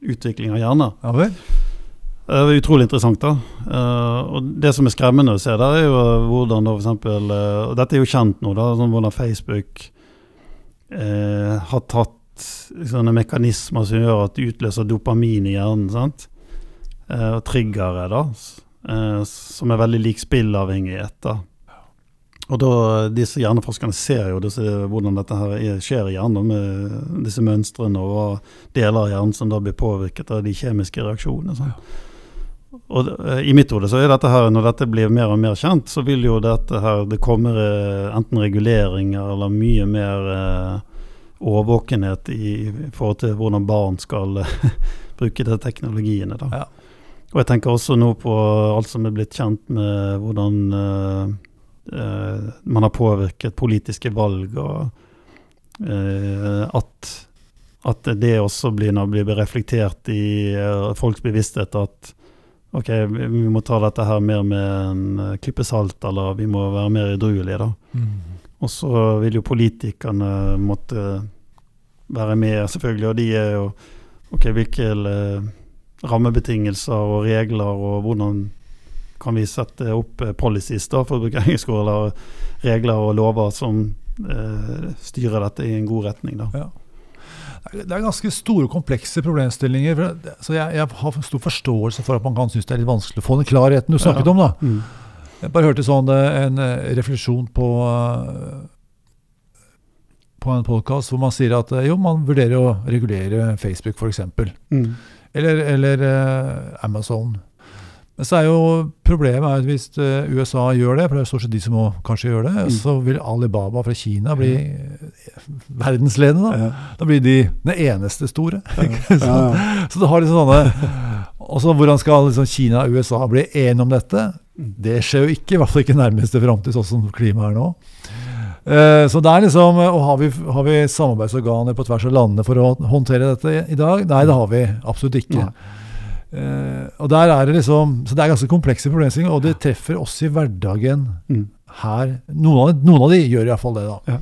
utvikling av hjerner. Ja vel? Det er utrolig interessant. da. Uh, og Det som er skremmende å se, der er jo hvordan da eksempel, uh, og Dette er jo kjent nå, da, sånn hvordan Facebook eh, har tatt sånne mekanismer som gjør at det utløser dopamin i hjernen. sant? Eh, og triggere, da, eh, som er veldig lik spillavhengighet. da. Og da, Disse hjerneforskerne ser jo disse, hvordan dette her skjer i hjernen, med disse mønstrene og deler av hjernen som da blir påvirket av de kjemiske reaksjonene. Sånn. Og uh, I mitt hode så er dette her, når dette blir mer og mer kjent, så vil jo dette her Det kommer uh, enten reguleringer eller mye mer uh, årvåkenhet i, i, forhold til hvordan barn skal bruke de teknologiene. Da. Ja. Og jeg tenker også nå på alt som er blitt kjent med hvordan man har påvirket politiske valg, og at, at det også blir, blir reflektert i folks bevissthet at ok, vi må ta dette her mer med en eh, klype salt, eller vi må være mer edruelige, da. Mm. Og så vil jo politikerne måtte være med, selvfølgelig, og de er jo Ok, hvilke uh, rammebetingelser og regler, og hvordan kan vi sette opp uh, policies, da, for å bruke engelsk ord, eller regler og lover som eh, styrer dette i en god retning, da. Ja. Det er ganske store, komplekse problemstillinger. Så jeg, jeg, har stor forståelse for at man kan synes det er litt vanskelig å få den klarheten du snakket ja. om. da. Mm. Jeg bare hørte sånn eh, en eh, refleksjon på eh, på en podkast hvor man sier at jo, man vurderer å regulere Facebook f.eks. Mm. Eller, eller Amazon. Men så er jo problemet er at hvis eh, USA gjør det, for det er stort sett de som må kanskje gjøre det, Mm. så vil Alibaba fra Kina bli ja. verdensledende. Da. Ja. da blir de den eneste store. Ja, så, så du har liksom sånne Og så hvordan skal liksom Kina og USA bli enige om dette? Mm. Det skjer jo ikke, i hvert fall ikke nærmeste framtid, sånn som klimaet er nå. Eh, Så det er liksom, og Har vi, har vi samarbeidsorganer på tvers av landene for å håndtere dette i dag? Nei, det har vi absolutt ikke. Nei. Eh, og der er det liksom, Så det er ganske komplekse problemstillinger, og det treffer oss i hverdagen Mm. her. Noen av, noen av de gjør iallfall det, da. Ja.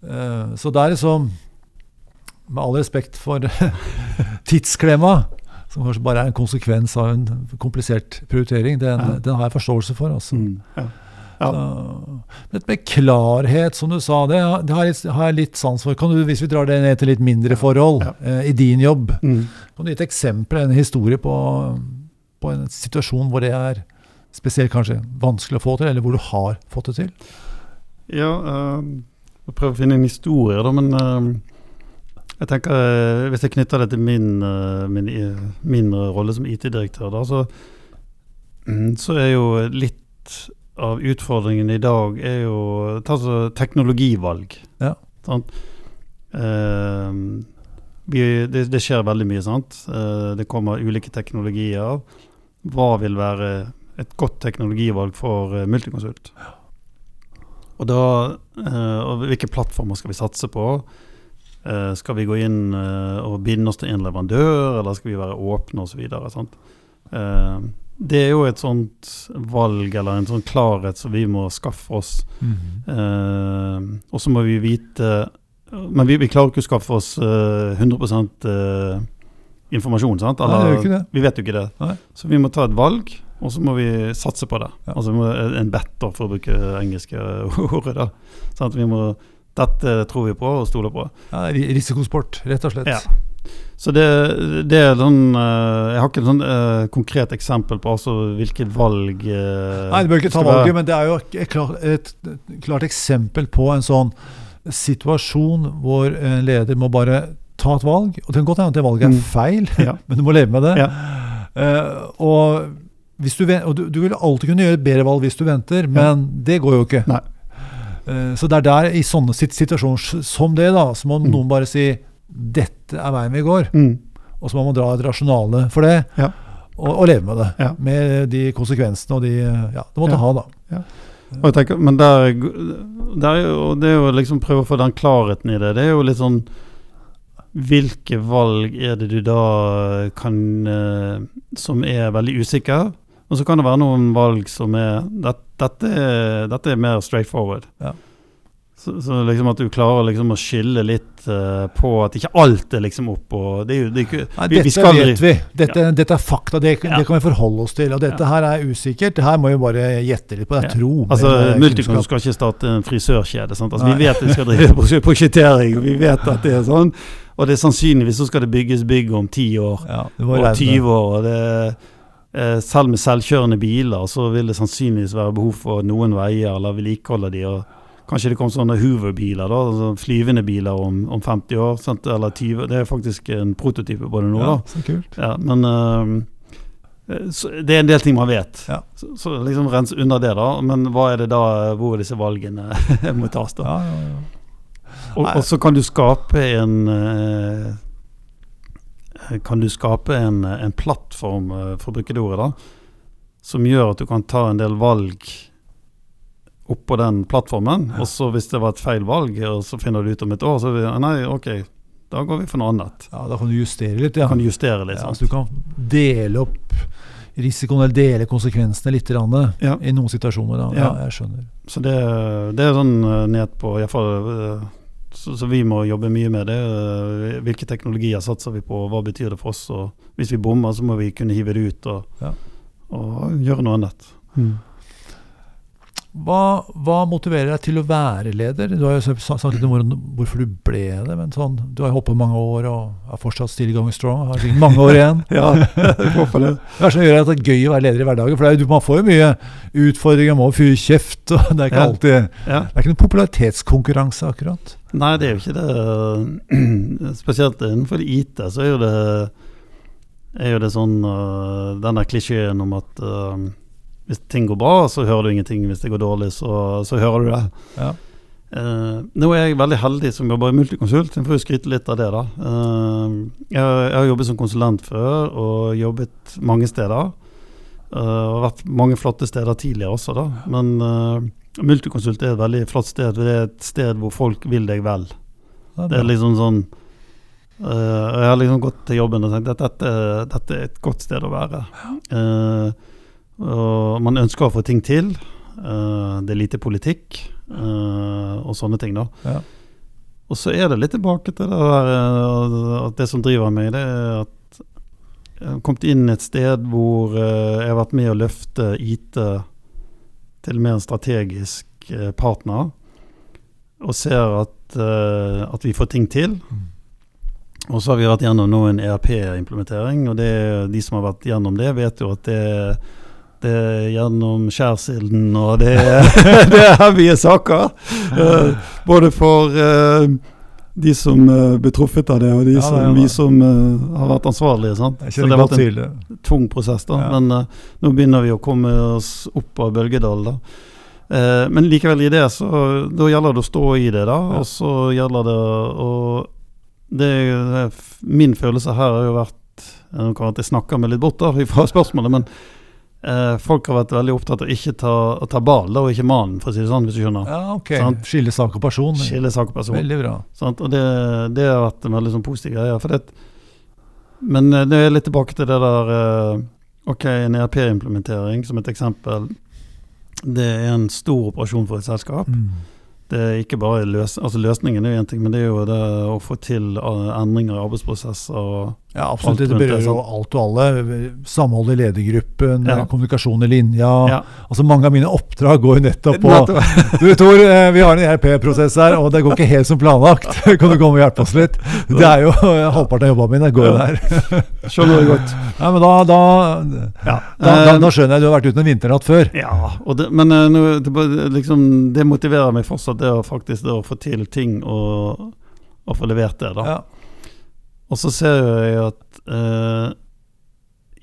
Uh, så det er liksom Med all respekt for tidsklemma, som kanskje bare er en konsekvens av en komplisert prioritering, den, Ja. den har jeg forståelse for. altså. Mm. Ja. Ja. Så, med klarhet, som du sa, det, har- det har, jeg har jeg litt sans for. Kan du, Hvis vi drar det ned til litt mindre forhold Ja. eh, i din jobb, Mm. kan du gi et eksempel, en historie på, på en situasjon hvor det er spesielt kanskje vanskelig å få til, eller hvor du har fått det til? Ja, uh, jeg prøver å finne en historie, da, men eh, jeg tenker eh, Hvis jeg knytter det til min, min, min rolle som IT-direktør, da, så, mm, så er jo litt av utfordringen i dag er jo ta så teknologivalg. Ja. Sant? Eh, vi, det, det skjer veldig mye, sant. Eh, det kommer ulike teknologier. Hva vil være et godt teknologivalg for eh, Multiconsult? Og da eh, og Hvilke plattformer skal vi satse på? Eh, skal vi gå inn eh, og binde oss til en leverandør, eller skal vi være åpne osv.? Det er jo et sånt valg eller en sånn klarhet som vi må skaffe oss. Eh, og så må vi vite Men vi, vi klarer ikke å skaffe oss eh, 100 eh, informasjon, sant? Nei, det det. Vi vet jo ikke det. Nei. Så vi må ta et valg, og så må vi satse på det. Ja. Altså en bet, for å bruke engelske ordet. da. Sant? Vi må, dette tror vi på og stoler på. Ja, risikosport, rett og slett. Ja. Så det, det er sånn eh, Jeg har ikke et sånn uh, konkret eksempel på altså hvilket valg uh, Nei, du bør ikke ta valget, men det er jo et klart, et, et klart eksempel på en sånn situasjon hvor en leder må bare ta et valg. Og det kan godt hende at det valget er Mm. feil, Ja. men du må leve med det. Ja. Og du, og du, du vil alltid kunne gjøre et bedre valg hvis du venter, men det går jo ikke. Nei. Så det er der, i sånne situasjoner som det, da, så må Mm. noen bare si dette er veien vi går. Mm. Og så må man dra et rasjonale for det, Ja. og, og leve med det. Ja. Med de konsekvensene og de Ja, det måtte Ja. ha, da. Tenker, men der, der er det er jo liksom prøve å få den klarheten i det. Det er jo litt sånn Hvilke valg er det du da kan eh, Som er veldig usikre? Og så kan det være noen valg som er det, dette, er dette er mer straightforward. Ja. Så, så liksom at du klarer liksom å skille litt uh, på at ikke alt er liksom opp og det er jo, det er ikke, Nei, vi- vi dette skal vet vi. Dette, dette er fakta. Det, Ja. det kan vi forholde oss til. Og dette her er usikkert. Det her må vi bare gjette litt på. Det er Ja. tro. Altså, er Multicon skal ikke starte en frisørkjede. Altså, vi vet vi skal drive på prosjektering, vi vet at det er sånn. Og det er sannsynligvis så skal det bygges bygg om 10 år Ja, og 20 år. Og det, eh, selv med selvkjørende biler så vil det sannsynligvis være behov for noen veier eller vedlikehold av de. og Kanskje det kom sånne Hoover-biler, da, altså flyvende biler om, om 50 år. Sant? Eller 20. Det er faktisk en prototype på det nå. Ja, da. så kult. Ja, men uh, det er en del ting man vet. Ja. Så, så liksom rense unna det, da. Men hva er det da hvor disse valgene må tas, da? Ja, ja, ja. Og, og så kan du skape en uh, Kan du skape en, en plattform, eh, for å bruke det ordet, da, som gjør at du kan ta en del valg oppå den plattformen. Og så hvis det var et feil valg, og så finner du ut om et år, så det, nei, ok, da går vi for noe annet. ja, da kan du justere litt. Ja. Kan du justere litt. Ja, sant? så du kan dele opp risikoen, eller dele konsekvensene litt grann, Ja. i noen situasjoner. Da. Ja, Ja. jeg skjønner. Så det, det er sånn eh, ned på i hvert fall, eh, så, så vi må jobbe mye med det. eh, Hvilke teknologier satser vi på, hva betyr det for oss? Og hvis vi bommer, så må vi kunne hive det ut og, Ja. og gjøre noe annet. Hva, hva motiverer deg til å være leder? Du har jo sa- sagt litt om hvorfor du ble det, men sånn, du har jo hoppet mange år og er fortsatt still going strong. Har sikkert mange år igjen. Ja, håper det? Hva det som gjør at det er gøy å være leder i hverdagen? For er, man får jo mye utfordringer, man må fyre kjeft, og det er ikke Ja. alltid Det er ikke noen popularitetskonkurranse, akkurat. Nei, det er jo ikke det. Spesielt innenfor IT så er jo det er jo det sånn denne Den der klisjeen om at uh, hvis ting går bra, så hører du ingenting. Hvis det går dårlig, så, så hører du det. Ja. Uh, nå er jeg veldig heldig som jobber i Multiconsult. Jeg får jo skryte litt av det, da. Uh, jeg, jeg har jobbet som konsulent før, og jobbet mange steder. Uh, og vært mange flotte steder tidligere også, da. Men uh, Multiconsult er et veldig flott sted. Det er et sted hvor folk vil deg vel. Ja, Det er liksom sånn Jeg har liksom gått til jobben og tenkt at dette, dette er et godt sted å være. Uh, og man ønsker å få ting til. Uh, det er lite politikk uh, og sånne ting, da. Ja. Og så er det litt tilbake til det der uh, at det som driver meg, det er at jeg har kommet inn et sted hvor jeg har vært med å løfte IT til mer en strategisk partner, og ser at, at vi får ting til. Og så har vi vært gjennom nå en ERP-implementering, og det, de som har vært gjennom det, vet jo at det, det eh, gjennom skjærsilden, og det, det er heavye saker. Eh, både for eh, de som uh, blir truffet av det, og de Ja, som, ja. vi som eh, har vært ansvarlige. Sant? Så det har vært en det. tung prosess, da. Ja. Men eh, nå begynner vi å komme oss opp av bølgedalen, da. Eh, men likevel i det, så da gjelder det å stå i det, da. Og så gjelder det å det, det Min følelse her har jo vært eh, jeg snakke meg litt bort da fra spørsmålet, men eh, folk har vært veldig opptatt av ikke ta, å ta ballen og ikke mannen, for å si det sånn, hvis du skjønner. Ja, ok. Skille sak og person. Skille sak og person. Veldig bra. Sant? Og det, det har vært en veldig sånn positiv greie. For det, men eh, det er litt tilbake til det der eh, Ok, en ERP-implementering som et eksempel. Det er en stor operasjon for et selskap. Mm. Det er ikke bare løs, altså Løsningen er jo én ting, men det er jo det å få til eh, endringer i arbeidsprosesser. og Ja, absolutt. Det berører jo alt og alle. Samhold i ledergruppen, Ja. kommunikasjon i linja. Ja. Altså Mange av mine oppdrag går jo nettopp på Du Tor, eh, vi har en ERP-prosess her, og det går ikke helt som planlagt. Kan du komme og hjelpe oss litt? Det er jo eh, halvparten av jobba mine går jo der. Skjønner du godt. Ja, men da, da, da, da, Eh, da skjønner jeg du har vært uten en vinternatt før. Ja, det, men eh, liksom, det motiverer meg fortsatt, det å faktisk det å få til ting og, og få levert det. da. Og så ser jeg at eh,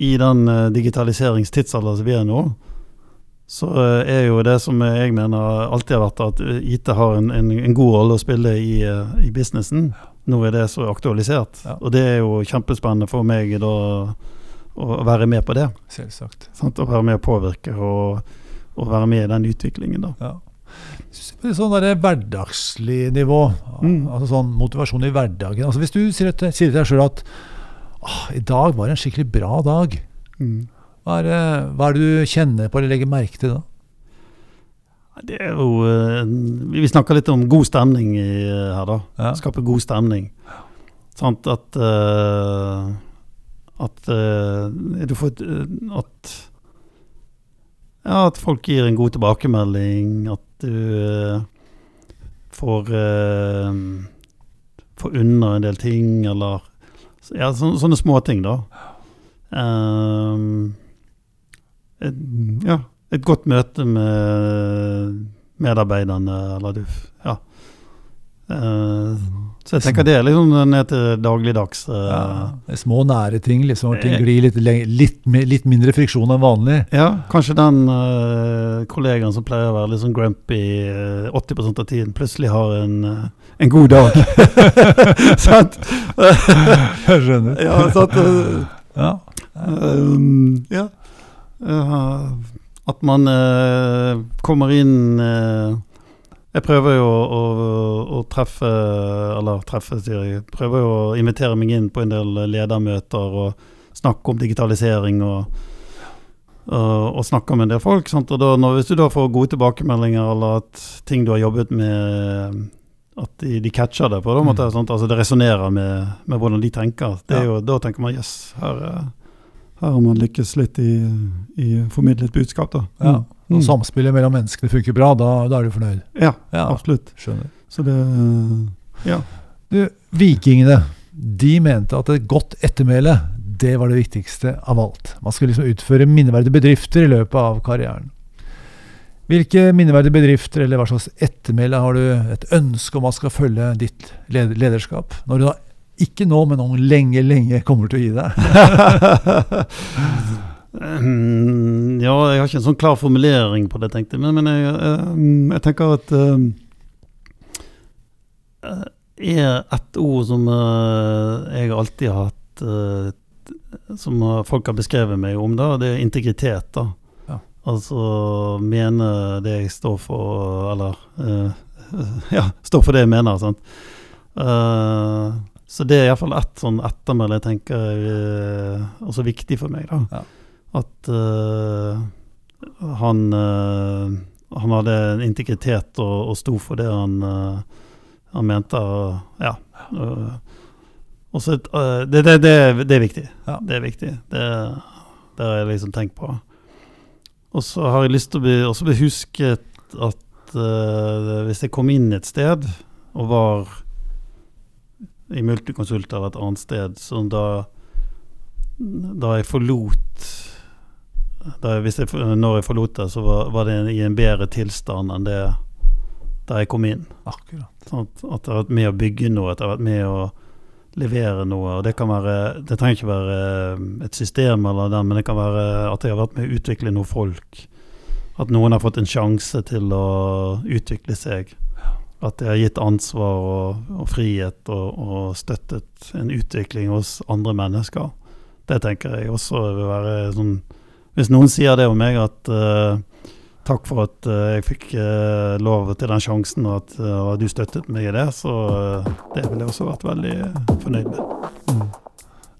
i den uh, digitaliseringstidsalderen som vi er nå, så eh, er jo det som jeg mener alltid har vært at eh, IT har en, en, en god rolle å spille i, eh, i businessen. Nå er det så aktualisert. Ja. Og det er jo kjempespennende for meg da å være med på det. Selvsagt. Sant? Å være med å påvirke og, og være med i den utviklingen. da. Ja. Sånn der hverdagslig nivå, Mm. altså sånn motivasjon i hverdagen. Altså Hvis du sier, til- deg sjøl at ah, i dag var en skikkelig bra dag, hva er, hva er det du kjenner på eller legger merke til da? Det er jo eh, Vi snakka litt om god stemning i, eh, her, da. Ja. Skape god stemning. Sant at eh, At du får et, eh, At Ja, at folk gir en god tilbakemelding. At du eh, får eh, Får unna en del ting, eller Ja, så, sånne småting, da. Um, et, ja, et godt møte med medarbeiderne, eller du Ja. Eh, så jeg tenker det er liksom ned til dagligdags. Uh, Ja, små, nære ting. liksom, Ting Eh. glir litt, litt, litt mindre friksjon enn vanlig. Ja, kanskje den uh, kollegaen som pleier å være litt sånn grumpy uh, 80% av tiden, plutselig har en, en god dag. Sant? Jeg skjønner. ja, sant? Ja. Um, ja. At man kommer inn eh, Jeg prøver jo å, å, å treffe Eller treffe, sier jeg. Prøver jo å invitere meg inn på en del ledermøter og snakke om digitalisering og, og, og snakke med en del folk. Sant? Og da, når, hvis du da får gode tilbakemeldinger, eller at ting du har jobbet med at de, de catcher det på måte, Mm. sant? altså det resonnerer med, med hvordan de tenker. Det er Ja. jo, da tenker man yes, her, her har man lykkes litt i, i formidlet budskap. da. Ja. Og Mm. samspillet mellom menneskene funker bra, da, da er du fornøyd. Ja, Ja, absolutt. skjønner. Så det Ja. Du, vikingene, de mente at et godt ettermæle, det var det viktigste av alt. Man skulle liksom utføre minneverdige bedrifter i løpet av karrieren. Hvilke minneverdige bedrifter, eller hva slags ettermæle har du et ønske om at skal følge ditt lederskap? Når du da ikke nå, men om lenge, lenge kommer til å gi deg? Mm, ja, jeg har ikke en sånn klar formulering på det, tenkte jeg. Men, men jeg, eh, jeg tenker at eh, eh, er et ord som eh, jeg alltid har hatt eh, Som folk har beskrevet meg om, da, det er integritet. da. Ja. Altså mene det jeg står for, eller Ja, står for det jeg mener. sant? Så det er iallfall ett sånn ettermæle jeg tenker er også viktig for meg. da. Ja. At uh, han uh, han hadde en integritet og, og sto for det han, uh, han mente. ja. og så eh, det, det, det, det er viktig. Ja. Det er viktig. Det, det har jeg liksom tenkt på. Og så har jeg lyst til å bli, også bli husket at hvis jeg kom inn et sted og var i Multiconsult eller et annet sted, som da da jeg forlot da jeg, hvis jeg, Når jeg forlot det, så var, var det i en bedre tilstand enn det da jeg kom inn. Akkurat. Sånn at, at jeg har vært med å bygge noe, at jeg har vært med å levere noe. og Det kan være, det trenger ikke være eh, et system, eller den, men det kan være at jeg har vært med å utvikle noen folk. At noen har fått en sjanse til å utvikle seg. At jeg har gitt ansvar og, og frihet og, og støttet en utvikling hos andre mennesker. Det tenker jeg også vil være sånn Hvis noen sier det om meg, at uh, takk for at uh, jeg fikk uh, lov til den sjansen, og at uh, du støttet meg i det, så det ville jeg også vært veldig fornøyd med.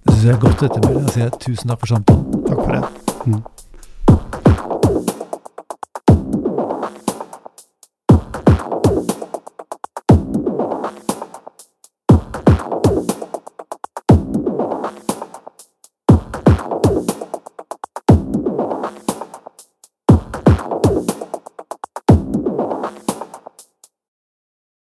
Det syns jeg er godt ettermæle. Jeg sier tusen takk for samtalen. Takk for det.